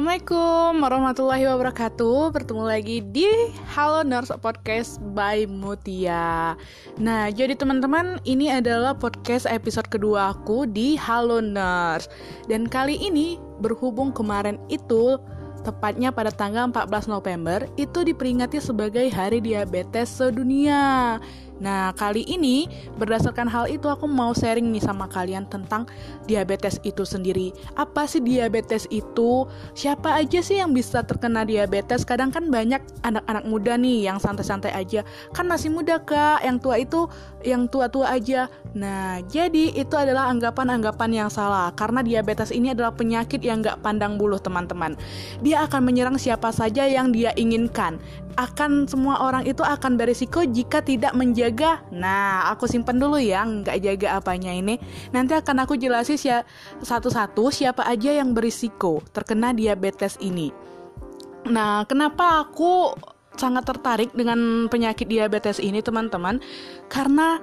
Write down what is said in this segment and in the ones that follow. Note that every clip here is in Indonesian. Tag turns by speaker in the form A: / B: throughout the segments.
A: Assalamualaikum warahmatullahi wabarakatuh. Bertemu lagi di Halo Nurse Podcast by Mutia. Nah jadi teman-teman ini adalah podcast episode kedua aku di Halo Nurse Dan kali ini berhubung kemarin itu Tepatnya pada tanggal 14 November Itu diperingati sebagai Hari Diabetes Sedunia Nah, kali ini berdasarkan hal itu aku mau sharing nih sama kalian tentang diabetes itu sendiri. Apa sih diabetes itu? Siapa aja sih yang bisa terkena diabetes? Kadang kan banyak anak-anak muda nih yang santai-santai aja. Kan masih muda, Kak. Yang tua itu yang tua-tua aja. Nah, jadi itu adalah anggapan-anggapan yang salah karena diabetes ini adalah penyakit yang gak pandang buluh, teman-teman. Dia akan menyerang siapa saja yang dia inginkan. Akan semua orang itu akan berisiko jika tidak menjaga jaga. Nah, aku simpen dulu ya, nggak jaga apanya ini. Nanti akan aku jelasin ya satu-satu siapa aja yang berisiko terkena diabetes ini. Nah, kenapa aku sangat tertarik dengan penyakit diabetes ini, teman-teman? Karena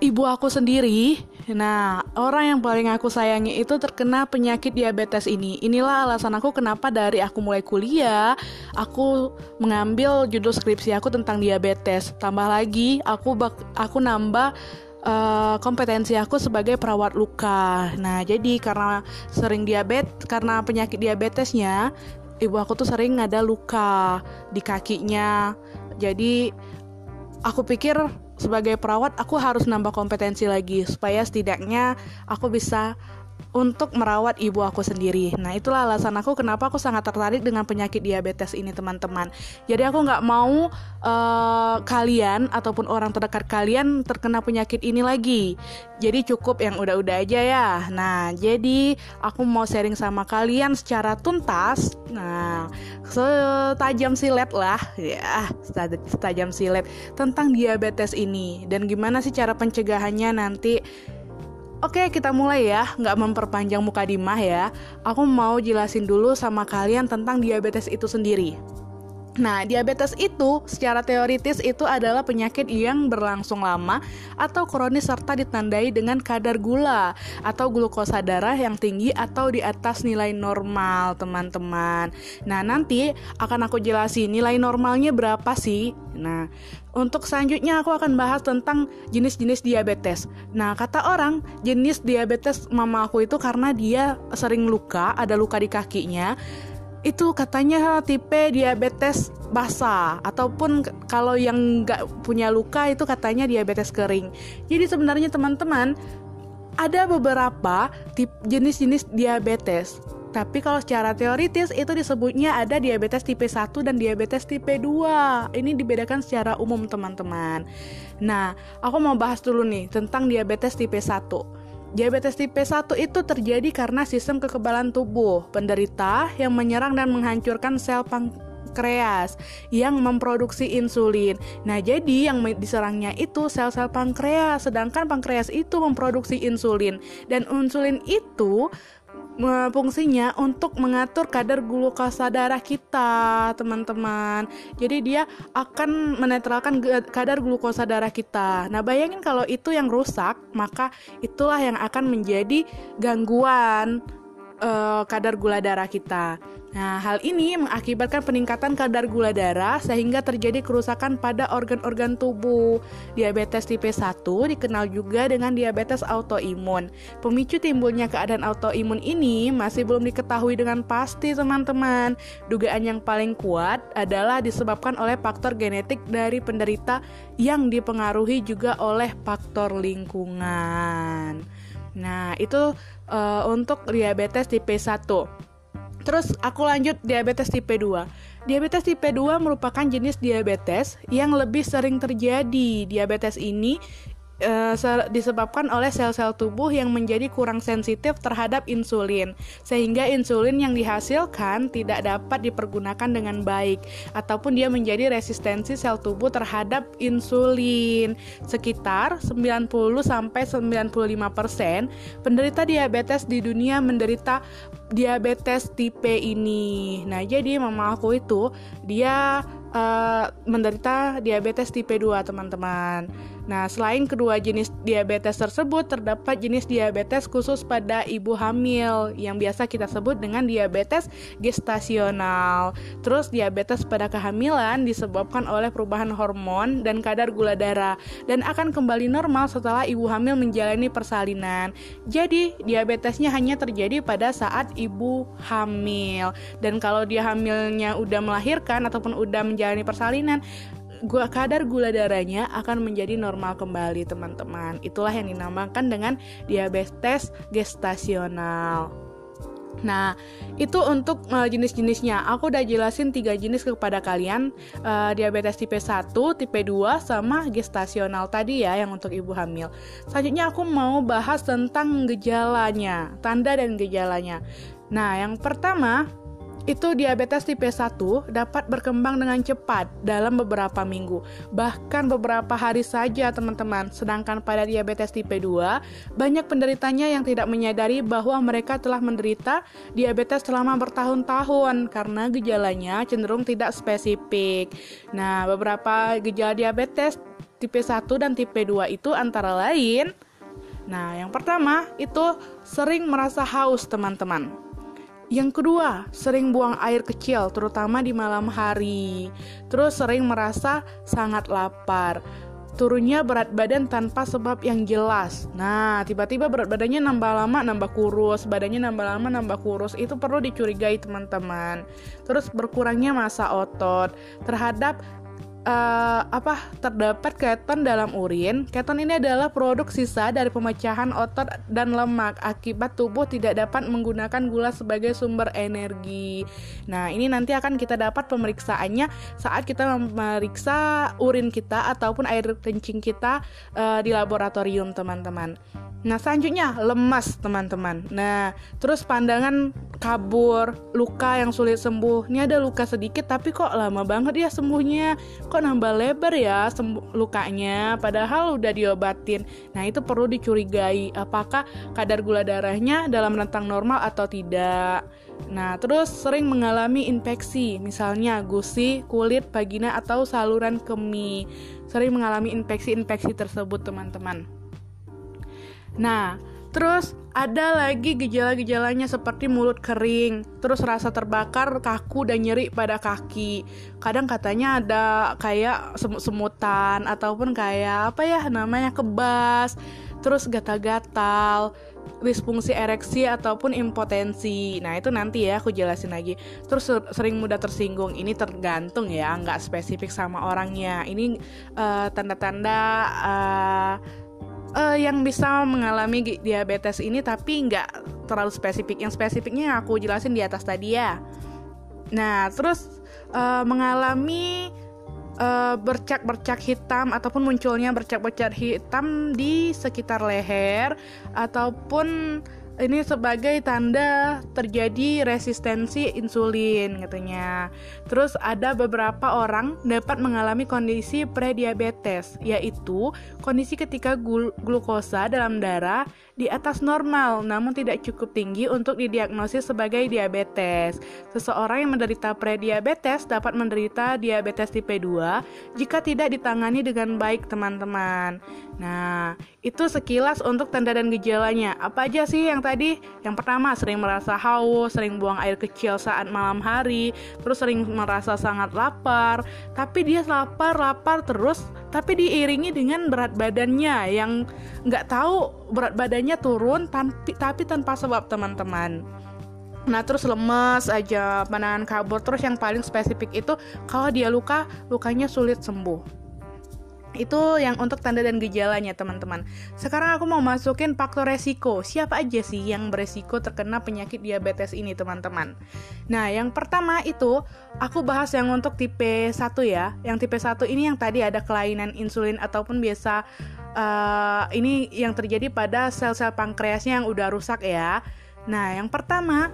A: ibu aku sendiri Nah, orang yang paling aku sayangi itu terkena penyakit diabetes ini. Inilah alasan aku kenapa dari aku mulai kuliah, aku mengambil judul skripsi aku tentang diabetes. Tambah lagi, aku bak aku nambah uh, kompetensi aku sebagai perawat luka. Nah, jadi karena sering diabetes, karena penyakit diabetesnya, ibu aku tuh sering ada luka di kakinya. Jadi aku pikir sebagai perawat aku harus nambah kompetensi lagi supaya setidaknya aku bisa untuk merawat ibu aku sendiri. Nah, itulah alasan aku kenapa aku sangat tertarik dengan penyakit diabetes ini, teman-teman. Jadi aku nggak mau uh, kalian ataupun orang terdekat kalian terkena penyakit ini lagi. Jadi cukup yang udah-udah aja ya. Nah, jadi aku mau sharing sama kalian secara tuntas. Nah, setajam silet lah, ya, setajam silet tentang diabetes ini dan gimana sih cara pencegahannya nanti Oke, kita mulai ya, nggak memperpanjang muka dimah ya. Aku mau jelasin dulu sama kalian tentang diabetes itu sendiri. Nah, diabetes itu secara teoritis itu adalah penyakit yang berlangsung lama atau kronis serta ditandai dengan kadar gula atau glukosa darah yang tinggi atau di atas nilai normal, teman-teman. Nah, nanti akan aku jelasin nilai normalnya berapa sih. Nah, untuk selanjutnya aku akan bahas tentang jenis-jenis diabetes. Nah, kata orang, jenis diabetes mama aku itu karena dia sering luka, ada luka di kakinya itu katanya tipe diabetes basah ataupun kalau yang nggak punya luka itu katanya diabetes kering. Jadi sebenarnya teman-teman ada beberapa jenis-jenis diabetes. Tapi kalau secara teoritis itu disebutnya ada diabetes tipe 1 dan diabetes tipe 2. Ini dibedakan secara umum teman-teman. Nah, aku mau bahas dulu nih tentang diabetes tipe 1. Diabetes tipe 1 itu terjadi karena sistem kekebalan tubuh penderita yang menyerang dan menghancurkan sel pankreas yang memproduksi insulin. Nah, jadi yang diserangnya itu sel-sel pankreas, sedangkan pankreas itu memproduksi insulin dan insulin itu fungsinya untuk mengatur kadar glukosa darah kita, teman-teman. Jadi dia akan menetralkan kadar glukosa darah kita. Nah, bayangin kalau itu yang rusak, maka itulah yang akan menjadi gangguan uh, kadar gula darah kita. Nah, hal ini mengakibatkan peningkatan kadar gula darah sehingga terjadi kerusakan pada organ-organ tubuh. Diabetes tipe 1 dikenal juga dengan diabetes autoimun. Pemicu timbulnya keadaan autoimun ini masih belum diketahui dengan pasti, teman-teman. Dugaan yang paling kuat adalah disebabkan oleh faktor genetik dari penderita yang dipengaruhi juga oleh faktor lingkungan. Nah, itu uh, untuk diabetes tipe 1. Terus aku lanjut diabetes tipe 2. Diabetes tipe 2 merupakan jenis diabetes yang lebih sering terjadi. Diabetes ini uh, disebabkan oleh sel-sel tubuh yang menjadi kurang sensitif terhadap insulin, sehingga insulin yang dihasilkan tidak dapat dipergunakan dengan baik, ataupun dia menjadi resistensi sel tubuh terhadap insulin. Sekitar 90-95% penderita diabetes di dunia menderita diabetes tipe ini. Nah, jadi mama aku itu dia uh, menderita diabetes tipe 2, teman-teman. Nah, selain kedua jenis diabetes tersebut, terdapat jenis diabetes khusus pada ibu hamil yang biasa kita sebut dengan diabetes gestasional. Terus diabetes pada kehamilan disebabkan oleh perubahan hormon dan kadar gula darah dan akan kembali normal setelah ibu hamil menjalani persalinan. Jadi, diabetesnya hanya terjadi pada saat ibu hamil. Dan kalau dia hamilnya udah melahirkan ataupun udah menjalani persalinan, gua kadar gula darahnya akan menjadi normal kembali teman-teman itulah yang dinamakan dengan diabetes gestasional Nah, itu untuk uh, jenis-jenisnya. Aku udah jelasin tiga jenis kepada kalian, uh, diabetes tipe 1, tipe 2, sama gestasional tadi ya yang untuk ibu hamil. Selanjutnya aku mau bahas tentang gejalanya, tanda dan gejalanya. Nah, yang pertama itu diabetes tipe 1 dapat berkembang dengan cepat dalam beberapa minggu, bahkan beberapa hari saja teman-teman. Sedangkan pada diabetes tipe 2, banyak penderitanya yang tidak menyadari bahwa mereka telah menderita diabetes selama bertahun-tahun karena gejalanya cenderung tidak spesifik. Nah, beberapa gejala diabetes tipe 1 dan tipe 2 itu antara lain Nah, yang pertama itu sering merasa haus, teman-teman. Yang kedua, sering buang air kecil, terutama di malam hari. Terus sering merasa sangat lapar. Turunnya berat badan tanpa sebab yang jelas. Nah, tiba-tiba berat badannya nambah lama, nambah kurus, badannya nambah lama, nambah kurus. Itu perlu dicurigai, teman-teman. Terus berkurangnya masa otot terhadap uh, apa terdapat keton dalam urin. Keton ini adalah produk sisa dari pemecahan otot dan lemak akibat tubuh tidak dapat menggunakan gula sebagai sumber energi. Nah, ini nanti akan kita dapat pemeriksaannya saat kita memeriksa urin kita ataupun air kencing kita uh, di laboratorium, teman-teman. Nah, selanjutnya lemas, teman-teman. Nah, terus pandangan kabur, luka yang sulit sembuh. Ini ada luka sedikit tapi kok lama banget ya sembuhnya. Kok nambah lebar ya lukanya padahal udah diobatin. Nah, itu perlu dicurigai apakah kadar gula darahnya dalam rentang normal atau tidak. Nah, terus sering mengalami infeksi, misalnya gusi, kulit, vagina atau saluran kemih. Sering mengalami infeksi-infeksi tersebut, teman-teman. Nah, terus ada lagi gejala-gejalanya seperti mulut kering, terus rasa terbakar, kaku dan nyeri pada kaki. Kadang katanya ada kayak semut-semutan ataupun kayak apa ya namanya kebas, terus gatal-gatal, disfungsi ereksi ataupun impotensi. Nah, itu nanti ya aku jelasin lagi. Terus sering mudah tersinggung. Ini tergantung ya, nggak spesifik sama orangnya. Ini uh, tanda-tanda uh, uh, yang bisa mengalami diabetes ini tapi nggak terlalu spesifik. Yang spesifiknya aku jelasin di atas tadi ya. Nah, terus uh, mengalami bercak-bercak uh, hitam ataupun munculnya bercak-bercak hitam di sekitar leher ataupun ini sebagai tanda terjadi resistensi insulin katanya. Terus ada beberapa orang dapat mengalami kondisi prediabetes yaitu kondisi ketika gul glukosa dalam darah di atas normal namun tidak cukup tinggi untuk didiagnosis sebagai diabetes. Seseorang yang menderita prediabetes dapat menderita diabetes tipe 2 jika tidak ditangani dengan baik teman-teman. Nah, itu sekilas untuk tanda dan gejalanya. Apa aja sih yang tadi? Yang pertama, sering merasa haus, sering buang air kecil saat malam hari, terus sering merasa sangat lapar, tapi dia lapar, lapar terus, tapi diiringi dengan berat badannya yang nggak tahu berat badannya turun tapi, tapi tanpa sebab teman-teman. Nah terus lemes aja, pandangan kabur Terus yang paling spesifik itu Kalau dia luka, lukanya sulit sembuh itu yang untuk tanda dan gejalanya teman-teman. Sekarang aku mau masukin faktor resiko. Siapa aja sih yang beresiko terkena penyakit diabetes ini teman-teman? Nah yang pertama itu aku bahas yang untuk tipe 1 ya. Yang tipe 1 ini yang tadi ada kelainan insulin ataupun biasa uh, ini yang terjadi pada sel-sel pankreasnya yang udah rusak ya. Nah yang pertama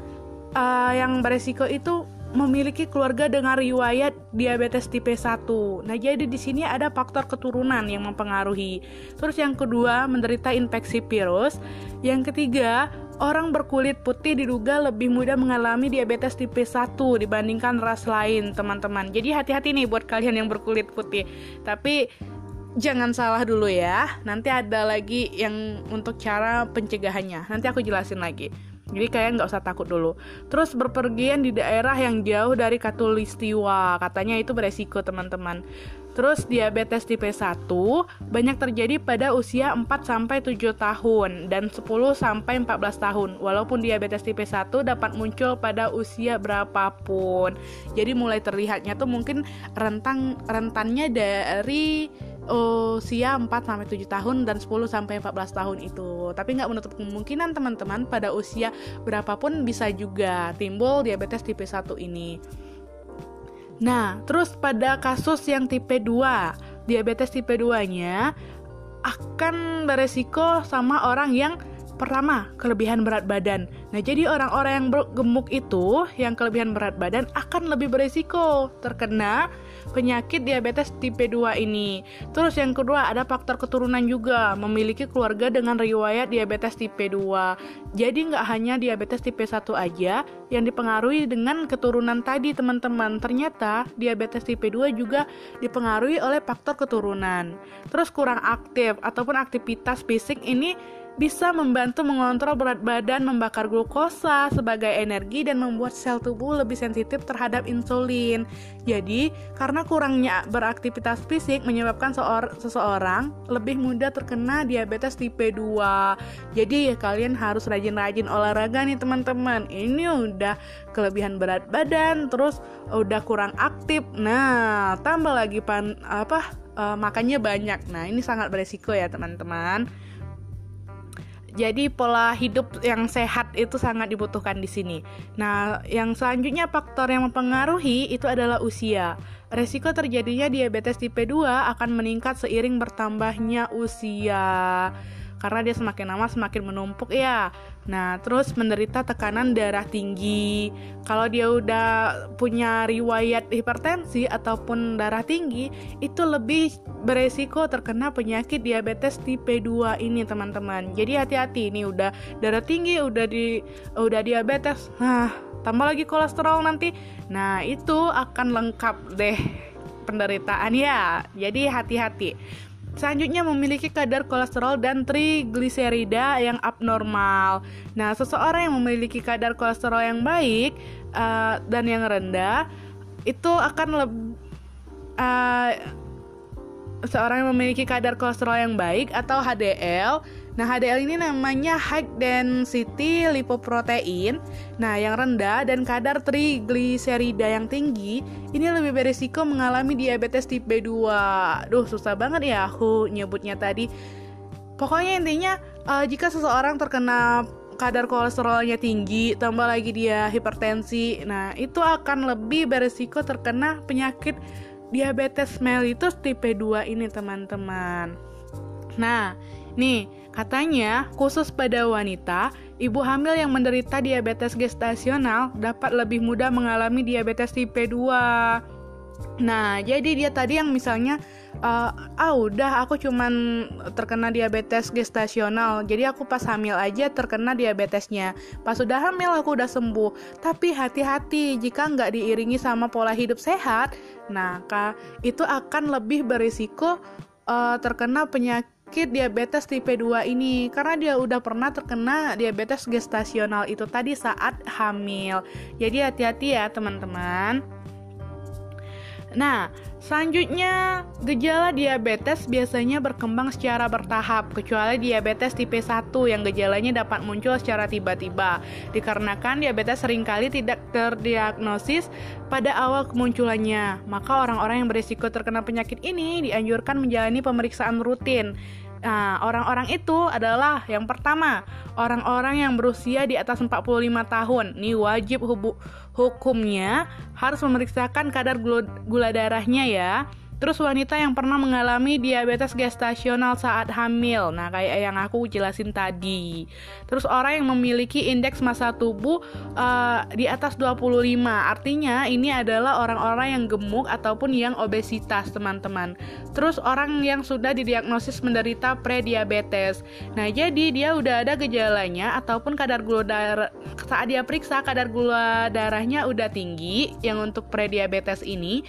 A: uh, yang beresiko itu memiliki keluarga dengan riwayat diabetes tipe 1. Nah, jadi di sini ada faktor keturunan yang mempengaruhi. Terus yang kedua, menderita infeksi virus. Yang ketiga, orang berkulit putih diduga lebih mudah mengalami diabetes tipe 1 dibandingkan ras lain, teman-teman. Jadi hati-hati nih buat kalian yang berkulit putih. Tapi jangan salah dulu ya. Nanti ada lagi yang untuk cara pencegahannya. Nanti aku jelasin lagi. Jadi kalian nggak usah takut dulu. Terus berpergian di daerah yang jauh dari katulistiwa, katanya itu beresiko teman-teman. Terus diabetes tipe 1 banyak terjadi pada usia 4 sampai 7 tahun dan 10 sampai 14 tahun. Walaupun diabetes tipe 1 dapat muncul pada usia berapapun. Jadi mulai terlihatnya tuh mungkin rentang rentannya dari usia 4 sampai 7 tahun dan 10 sampai 14 tahun itu. Tapi nggak menutup kemungkinan teman-teman pada usia berapapun bisa juga timbul diabetes tipe 1 ini. Nah, terus pada kasus yang tipe 2, diabetes tipe 2-nya akan beresiko sama orang yang pertama, kelebihan berat badan. Nah, jadi orang-orang yang gemuk itu, yang kelebihan berat badan akan lebih beresiko terkena penyakit diabetes tipe 2 ini. Terus yang kedua ada faktor keturunan juga, memiliki keluarga dengan riwayat diabetes tipe 2. Jadi nggak hanya diabetes tipe 1 aja yang dipengaruhi dengan keturunan tadi teman-teman. Ternyata diabetes tipe 2 juga dipengaruhi oleh faktor keturunan. Terus kurang aktif ataupun aktivitas fisik ini bisa membantu mengontrol berat badan, membakar glukosa sebagai energi dan membuat sel tubuh lebih sensitif terhadap insulin. Jadi, karena kurangnya beraktivitas fisik menyebabkan seseorang lebih mudah terkena diabetes tipe 2. Jadi, ya, kalian harus rajin-rajin olahraga nih teman-teman. Ini udah kelebihan berat badan, terus udah kurang aktif. Nah, tambah lagi pan apa uh, makannya banyak. Nah, ini sangat beresiko ya, teman-teman. Jadi pola hidup yang sehat itu sangat dibutuhkan di sini. Nah, yang selanjutnya faktor yang mempengaruhi itu adalah usia. Resiko terjadinya diabetes tipe 2 akan meningkat seiring bertambahnya usia karena dia semakin lama semakin menumpuk ya. Nah, terus menderita tekanan darah tinggi. Kalau dia udah punya riwayat hipertensi ataupun darah tinggi, itu lebih beresiko terkena penyakit diabetes tipe 2 ini, teman-teman. Jadi hati-hati ini udah darah tinggi, udah di udah diabetes. Nah, tambah lagi kolesterol nanti. Nah, itu akan lengkap deh penderitaan ya. Jadi hati-hati. Selanjutnya memiliki kadar kolesterol dan trigliserida yang abnormal. Nah, seseorang yang memiliki kadar kolesterol yang baik uh, dan yang rendah itu akan lebih uh, seorang yang memiliki kadar kolesterol yang baik atau HDL Nah, HDL ini namanya high density lipoprotein. Nah, yang rendah dan kadar trigliserida yang tinggi ini lebih berisiko mengalami diabetes tipe 2. Duh, susah banget ya aku nyebutnya tadi. Pokoknya intinya uh, jika seseorang terkena kadar kolesterolnya tinggi, tambah lagi dia hipertensi, nah itu akan lebih berisiko terkena penyakit diabetes mellitus tipe 2 ini, teman-teman. Nah, nih Katanya, khusus pada wanita, ibu hamil yang menderita diabetes gestasional dapat lebih mudah mengalami diabetes tipe 2. Nah, jadi dia tadi yang misalnya uh, ah udah aku cuman terkena diabetes gestasional. Jadi aku pas hamil aja terkena diabetesnya. Pas sudah hamil aku udah sembuh. Tapi hati-hati jika nggak diiringi sama pola hidup sehat, nah itu akan lebih berisiko uh, terkena penyakit penyakit diabetes tipe 2 ini karena dia udah pernah terkena diabetes gestasional itu tadi saat hamil. Jadi hati-hati ya teman-teman. Nah, selanjutnya gejala diabetes biasanya berkembang secara bertahap kecuali diabetes tipe 1 yang gejalanya dapat muncul secara tiba-tiba. Dikarenakan diabetes sering kali tidak terdiagnosis pada awal kemunculannya, maka orang-orang yang berisiko terkena penyakit ini dianjurkan menjalani pemeriksaan rutin Nah, orang-orang itu adalah yang pertama, orang-orang yang berusia di atas 45 tahun. Ini wajib hukumnya harus memeriksakan kadar gula darahnya ya. Terus wanita yang pernah mengalami diabetes gestasional saat hamil. Nah, kayak yang aku jelasin tadi. Terus orang yang memiliki indeks massa tubuh uh, di atas 25. Artinya ini adalah orang-orang yang gemuk ataupun yang obesitas, teman-teman. Terus orang yang sudah didiagnosis menderita prediabetes. Nah, jadi dia udah ada gejalanya ataupun kadar gula darah saat dia periksa kadar gula darahnya udah tinggi yang untuk prediabetes ini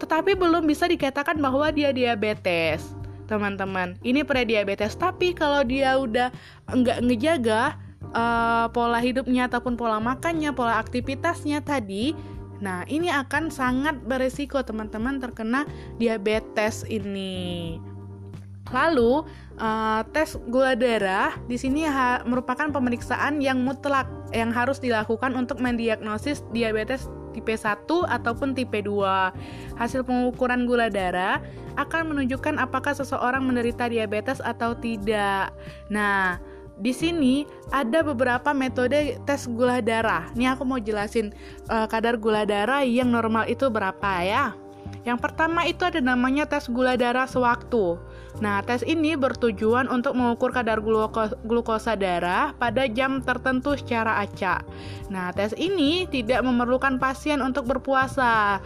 A: tetapi belum bisa dikatakan bahwa dia diabetes teman-teman. Ini prediabetes. Tapi kalau dia udah nggak ngejaga uh, pola hidupnya ataupun pola makannya pola aktivitasnya tadi nah ini akan sangat beresiko teman-teman terkena diabetes ini. Lalu, uh, tes gula darah di sini merupakan pemeriksaan yang mutlak yang harus dilakukan untuk mendiagnosis diabetes tipe 1 ataupun tipe 2. Hasil pengukuran gula darah akan menunjukkan apakah seseorang menderita diabetes atau tidak. Nah, di sini ada beberapa metode tes gula darah. Ini aku mau jelasin uh, kadar gula darah yang normal itu berapa ya. Yang pertama itu ada namanya tes gula darah sewaktu. Nah, tes ini bertujuan untuk mengukur kadar glukosa darah pada jam tertentu secara acak. Nah, tes ini tidak memerlukan pasien untuk berpuasa.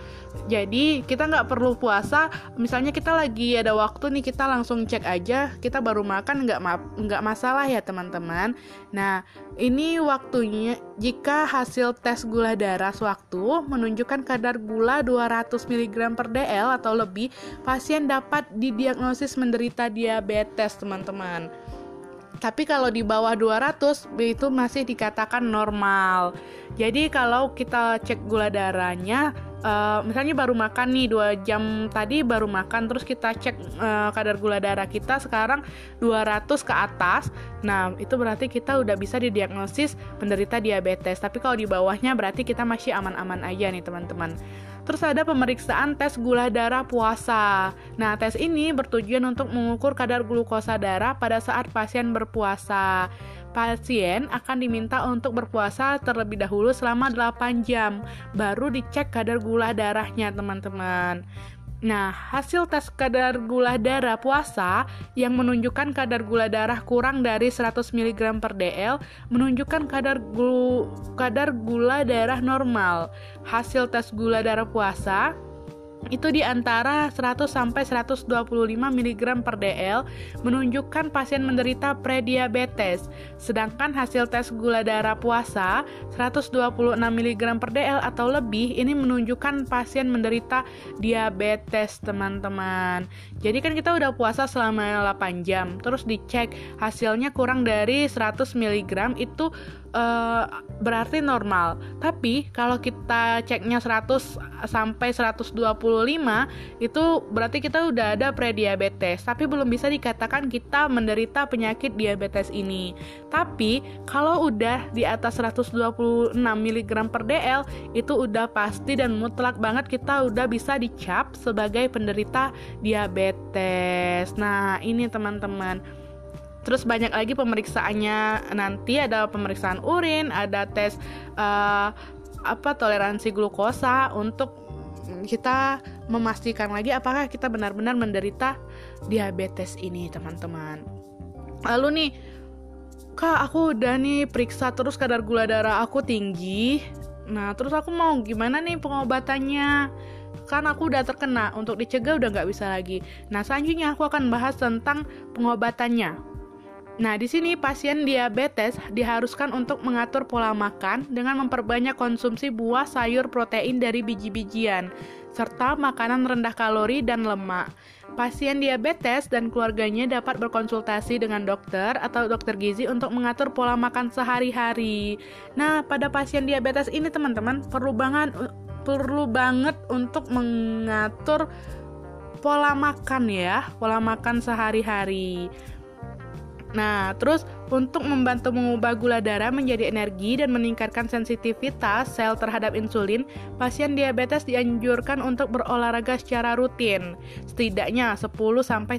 A: Jadi, kita nggak perlu puasa. Misalnya kita lagi ada waktu nih, kita langsung cek aja. Kita baru makan nggak ma nggak masalah ya teman-teman. Nah, ini waktunya jika hasil tes gula darah sewaktu menunjukkan kadar gula 200 mg per dl atau lebih, pasien dapat didiagnosis menderita diabetes, teman-teman. Tapi kalau di bawah 200 itu masih dikatakan normal. Jadi kalau kita cek gula darahnya uh, misalnya baru makan nih dua jam tadi baru makan terus kita cek uh, kadar gula darah kita sekarang 200 ke atas nah itu berarti kita udah bisa didiagnosis penderita diabetes tapi kalau di bawahnya berarti kita masih aman-aman aja nih teman-teman Terus ada pemeriksaan tes gula darah puasa. Nah, tes ini bertujuan untuk mengukur kadar glukosa darah pada saat pasien berpuasa. Pasien akan diminta untuk berpuasa terlebih dahulu selama 8 jam, baru dicek kadar gula darahnya, teman-teman. Nah, hasil tes kadar gula darah puasa yang menunjukkan kadar gula darah kurang dari 100 mg per dl menunjukkan kadar gula, kadar gula darah normal. Hasil tes gula darah puasa itu di antara 100 sampai 125 mg per dl menunjukkan pasien menderita prediabetes. Sedangkan hasil tes gula darah puasa 126 mg per dl atau lebih ini menunjukkan pasien menderita diabetes, teman-teman. Jadi kan kita udah puasa selama 8 jam, terus dicek hasilnya kurang dari 100 mg itu uh, berarti normal. Tapi kalau kita ceknya 100 sampai 125 itu berarti kita udah ada prediabetes, tapi belum bisa dikatakan kita menderita penyakit diabetes ini. Tapi kalau udah di atas 126 mg per dl itu udah pasti dan mutlak banget kita udah bisa dicap sebagai penderita diabetes. Nah, ini teman-teman Terus banyak lagi pemeriksaannya nanti ada pemeriksaan urin, ada tes uh, apa toleransi glukosa untuk kita memastikan lagi apakah kita benar-benar menderita diabetes ini, teman-teman. Lalu nih, Kak, aku udah nih periksa terus kadar gula darah aku tinggi. Nah, terus aku mau gimana nih pengobatannya? Kan aku udah terkena, untuk dicegah udah nggak bisa lagi. Nah, selanjutnya aku akan bahas tentang pengobatannya. Nah, di sini pasien diabetes diharuskan untuk mengatur pola makan dengan memperbanyak konsumsi buah, sayur, protein dari biji-bijian, serta makanan rendah kalori dan lemak. Pasien diabetes dan keluarganya dapat berkonsultasi dengan dokter atau dokter gizi untuk mengatur pola makan sehari-hari. Nah, pada pasien diabetes ini teman-teman perlu banget perlu banget untuk mengatur pola makan ya, pola makan sehari-hari. Nah, terus untuk membantu mengubah gula darah menjadi energi dan meningkatkan sensitivitas sel terhadap insulin, pasien diabetes dianjurkan untuk berolahraga secara rutin, setidaknya 10-30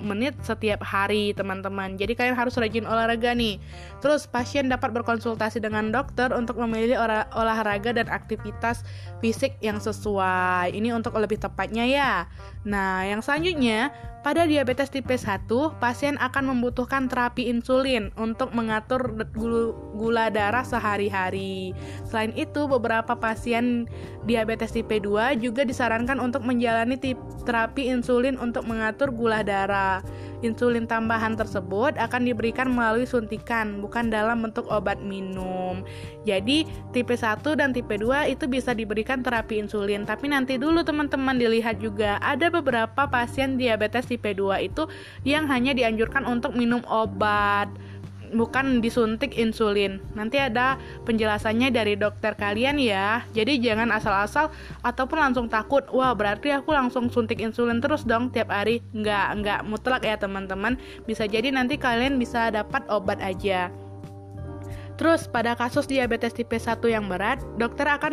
A: menit setiap hari, teman-teman. Jadi kalian harus rajin olahraga nih. Terus pasien dapat berkonsultasi dengan dokter untuk memilih olahraga dan aktivitas fisik yang sesuai. Ini untuk lebih tepatnya ya. Nah, yang selanjutnya, pada diabetes tipe 1, pasien akan membutuhkan terapi insulin untuk mengatur gula darah sehari-hari. Selain itu, beberapa pasien diabetes tipe 2 juga disarankan untuk menjalani terapi insulin untuk mengatur gula darah. Insulin tambahan tersebut akan diberikan melalui suntikan, bukan dalam bentuk obat minum. Jadi, tipe 1 dan tipe 2 itu bisa diberikan terapi insulin, tapi nanti dulu teman-teman dilihat juga ada beberapa pasien diabetes tipe 2 itu yang hanya dianjurkan untuk minum obat bukan disuntik insulin. Nanti ada penjelasannya dari dokter kalian ya. Jadi jangan asal-asal ataupun langsung takut. Wah, berarti aku langsung suntik insulin terus dong tiap hari. Enggak, enggak mutlak ya, teman-teman. Bisa jadi nanti kalian bisa dapat obat aja. Terus pada kasus diabetes tipe 1 yang berat, dokter akan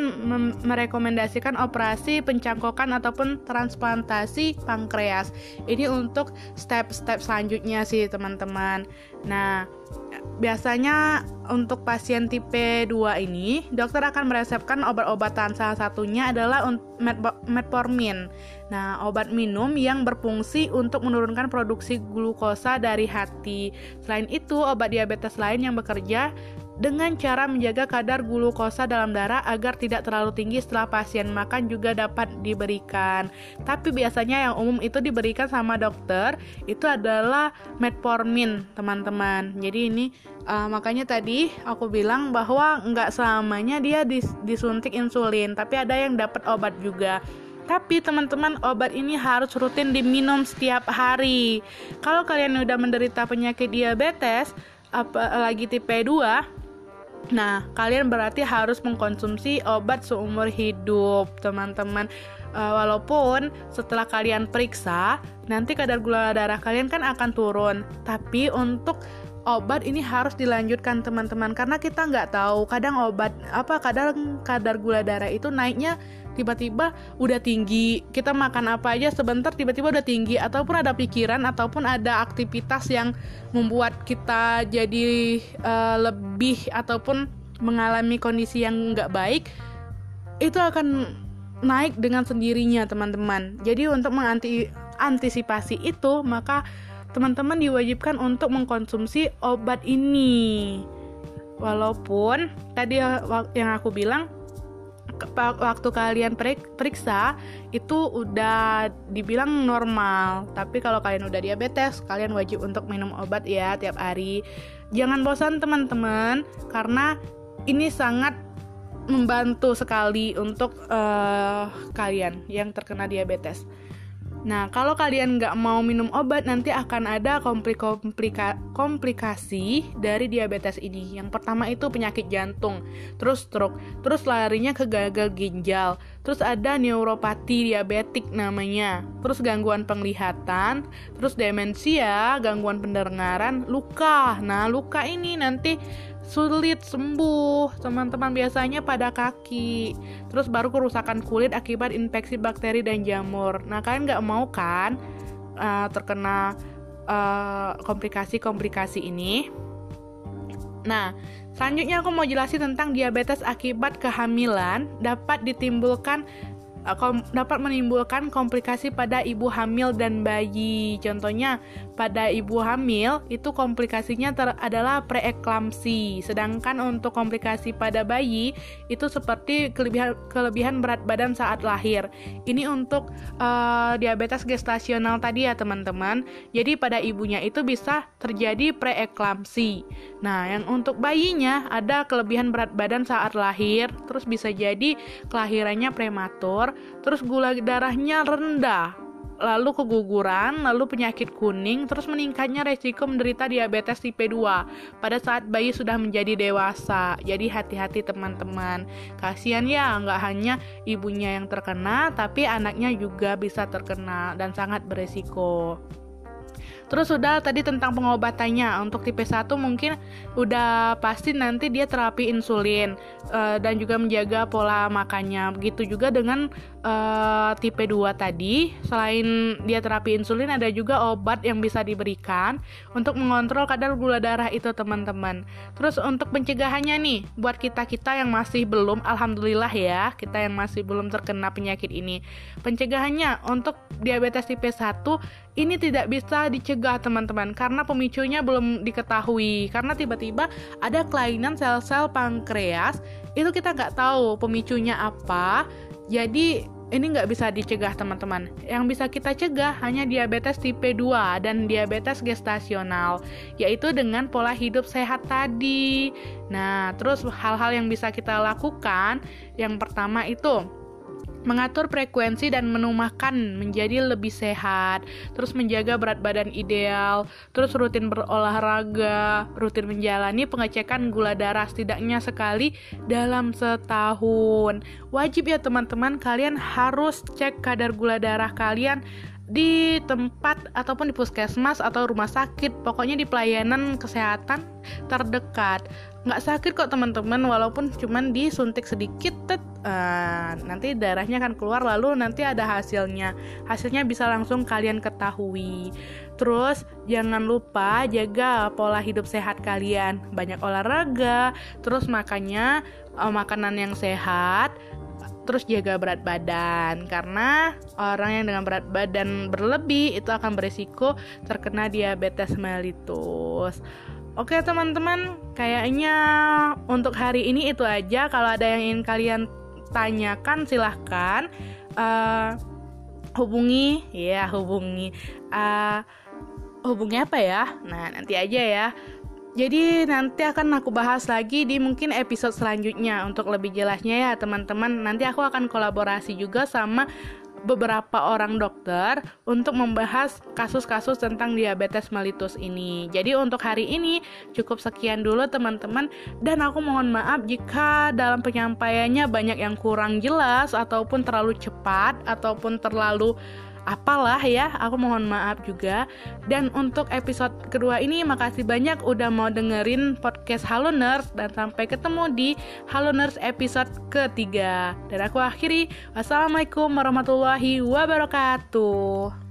A: merekomendasikan operasi pencangkokan ataupun transplantasi pankreas. Ini untuk step-step selanjutnya sih, teman-teman. Nah, biasanya untuk pasien tipe 2 ini, dokter akan meresepkan obat-obatan. Salah satunya adalah metformin. Nah, obat minum yang berfungsi untuk menurunkan produksi glukosa dari hati. Selain itu, obat diabetes lain yang bekerja dengan cara menjaga kadar glukosa dalam darah agar tidak terlalu tinggi setelah pasien makan juga dapat diberikan. Tapi biasanya yang umum itu diberikan sama dokter itu adalah metformin, teman-teman. Jadi ini uh, makanya tadi aku bilang bahwa nggak selamanya dia dis disuntik insulin, tapi ada yang dapat obat juga. Tapi teman-teman obat ini harus rutin diminum setiap hari. Kalau kalian udah menderita penyakit diabetes, apalagi tipe 2, Nah, kalian berarti harus mengkonsumsi obat seumur hidup, teman-teman. Uh, walaupun setelah kalian periksa, nanti kadar gula darah kalian kan akan turun. Tapi untuk obat ini harus dilanjutkan teman-teman karena kita nggak tahu kadang obat apa kadang kadar gula darah itu naiknya tiba-tiba udah tinggi kita makan apa aja sebentar tiba-tiba udah tinggi ataupun ada pikiran ataupun ada aktivitas yang membuat kita jadi uh, lebih ataupun mengalami kondisi yang nggak baik itu akan naik dengan sendirinya teman-teman jadi untuk mengantisipasi itu maka teman-teman diwajibkan untuk mengkonsumsi obat ini. Walaupun tadi yang aku bilang waktu kalian periksa itu udah dibilang normal, tapi kalau kalian udah diabetes, kalian wajib untuk minum obat ya tiap hari. Jangan bosan teman-teman, karena ini sangat membantu sekali untuk uh, kalian yang terkena diabetes. Nah, kalau kalian nggak mau minum obat, nanti akan ada komplika komplikasi dari diabetes ini. Yang pertama itu penyakit jantung, terus stroke, terus larinya ke gagal ginjal, terus ada neuropati diabetik namanya, terus gangguan penglihatan, terus demensia, gangguan pendengaran, luka. Nah, luka ini nanti sulit sembuh. Teman-teman biasanya pada kaki. Terus baru kerusakan kulit akibat infeksi bakteri dan jamur. Nah kalian nggak mau kan uh, terkena eh, komplikasi-komplikasi ini? Nah selanjutnya aku mau jelasin tentang diabetes akibat kehamilan. Dapat ditimbulkan dapat menimbulkan komplikasi pada ibu hamil dan bayi. Contohnya, pada ibu hamil itu komplikasinya ter adalah preeklamsi. Sedangkan untuk komplikasi pada bayi itu seperti kelebihan kelebihan berat badan saat lahir. Ini untuk uh, diabetes gestasional tadi ya, teman-teman. Jadi pada ibunya itu bisa terjadi preeklamsi. Nah, yang untuk bayinya ada kelebihan berat badan saat lahir, terus bisa jadi kelahirannya prematur, terus gula darahnya rendah, lalu keguguran, lalu penyakit kuning, terus meningkatnya resiko menderita diabetes tipe 2 pada saat bayi sudah menjadi dewasa. Jadi hati-hati teman-teman. Kasihan ya, nggak hanya ibunya yang terkena, tapi anaknya juga bisa terkena dan sangat beresiko. Terus udah tadi tentang pengobatannya. Untuk tipe 1 mungkin udah pasti nanti dia terapi insulin uh, dan juga menjaga pola makannya. Begitu juga dengan uh, tipe 2 tadi, selain dia terapi insulin ada juga obat yang bisa diberikan untuk mengontrol kadar gula darah itu, teman-teman. Terus untuk pencegahannya nih, buat kita-kita yang masih belum alhamdulillah ya, kita yang masih belum terkena penyakit ini. Pencegahannya untuk diabetes tipe 1 ini tidak bisa dicegah teman-teman karena pemicunya belum diketahui karena tiba-tiba ada kelainan sel-sel pankreas itu kita nggak tahu pemicunya apa jadi ini nggak bisa dicegah teman-teman. Yang bisa kita cegah hanya diabetes tipe 2 dan diabetes gestasional, yaitu dengan pola hidup sehat tadi. Nah, terus hal-hal yang bisa kita lakukan, yang pertama itu mengatur frekuensi dan menu makan menjadi lebih sehat, terus menjaga berat badan ideal, terus rutin berolahraga, rutin menjalani pengecekan gula darah setidaknya sekali dalam setahun. Wajib ya teman-teman, kalian harus cek kadar gula darah kalian di tempat ataupun di puskesmas atau rumah sakit pokoknya di pelayanan kesehatan terdekat nggak sakit kok teman-teman. Walaupun cuman disuntik sedikit tet, uh, nanti darahnya akan keluar. Lalu nanti ada hasilnya. Hasilnya bisa langsung kalian ketahui. Terus jangan lupa jaga pola hidup sehat kalian. Banyak olahraga terus makanya uh, makanan yang sehat terus jaga berat badan. Karena orang yang dengan berat badan berlebih itu akan berisiko terkena diabetes mellitus. Oke teman-teman, kayaknya untuk hari ini itu aja. Kalau ada yang ingin kalian tanyakan silahkan uh, hubungi, ya hubungi. Uh, hubungi apa ya? Nah nanti aja ya. Jadi nanti akan aku bahas lagi di mungkin episode selanjutnya untuk lebih jelasnya ya teman-teman. Nanti aku akan kolaborasi juga sama beberapa orang dokter untuk membahas kasus-kasus tentang diabetes mellitus ini. Jadi untuk hari ini cukup sekian dulu teman-teman dan aku mohon maaf jika dalam penyampaiannya banyak yang kurang jelas ataupun terlalu cepat ataupun terlalu apalah ya aku mohon maaf juga. Dan untuk episode kedua ini makasih banyak udah mau dengerin podcast Halo Nurse dan sampai ketemu di Halo Nurse episode ketiga. Dan aku akhiri wassalamualaikum warahmatullahi wabarakatuh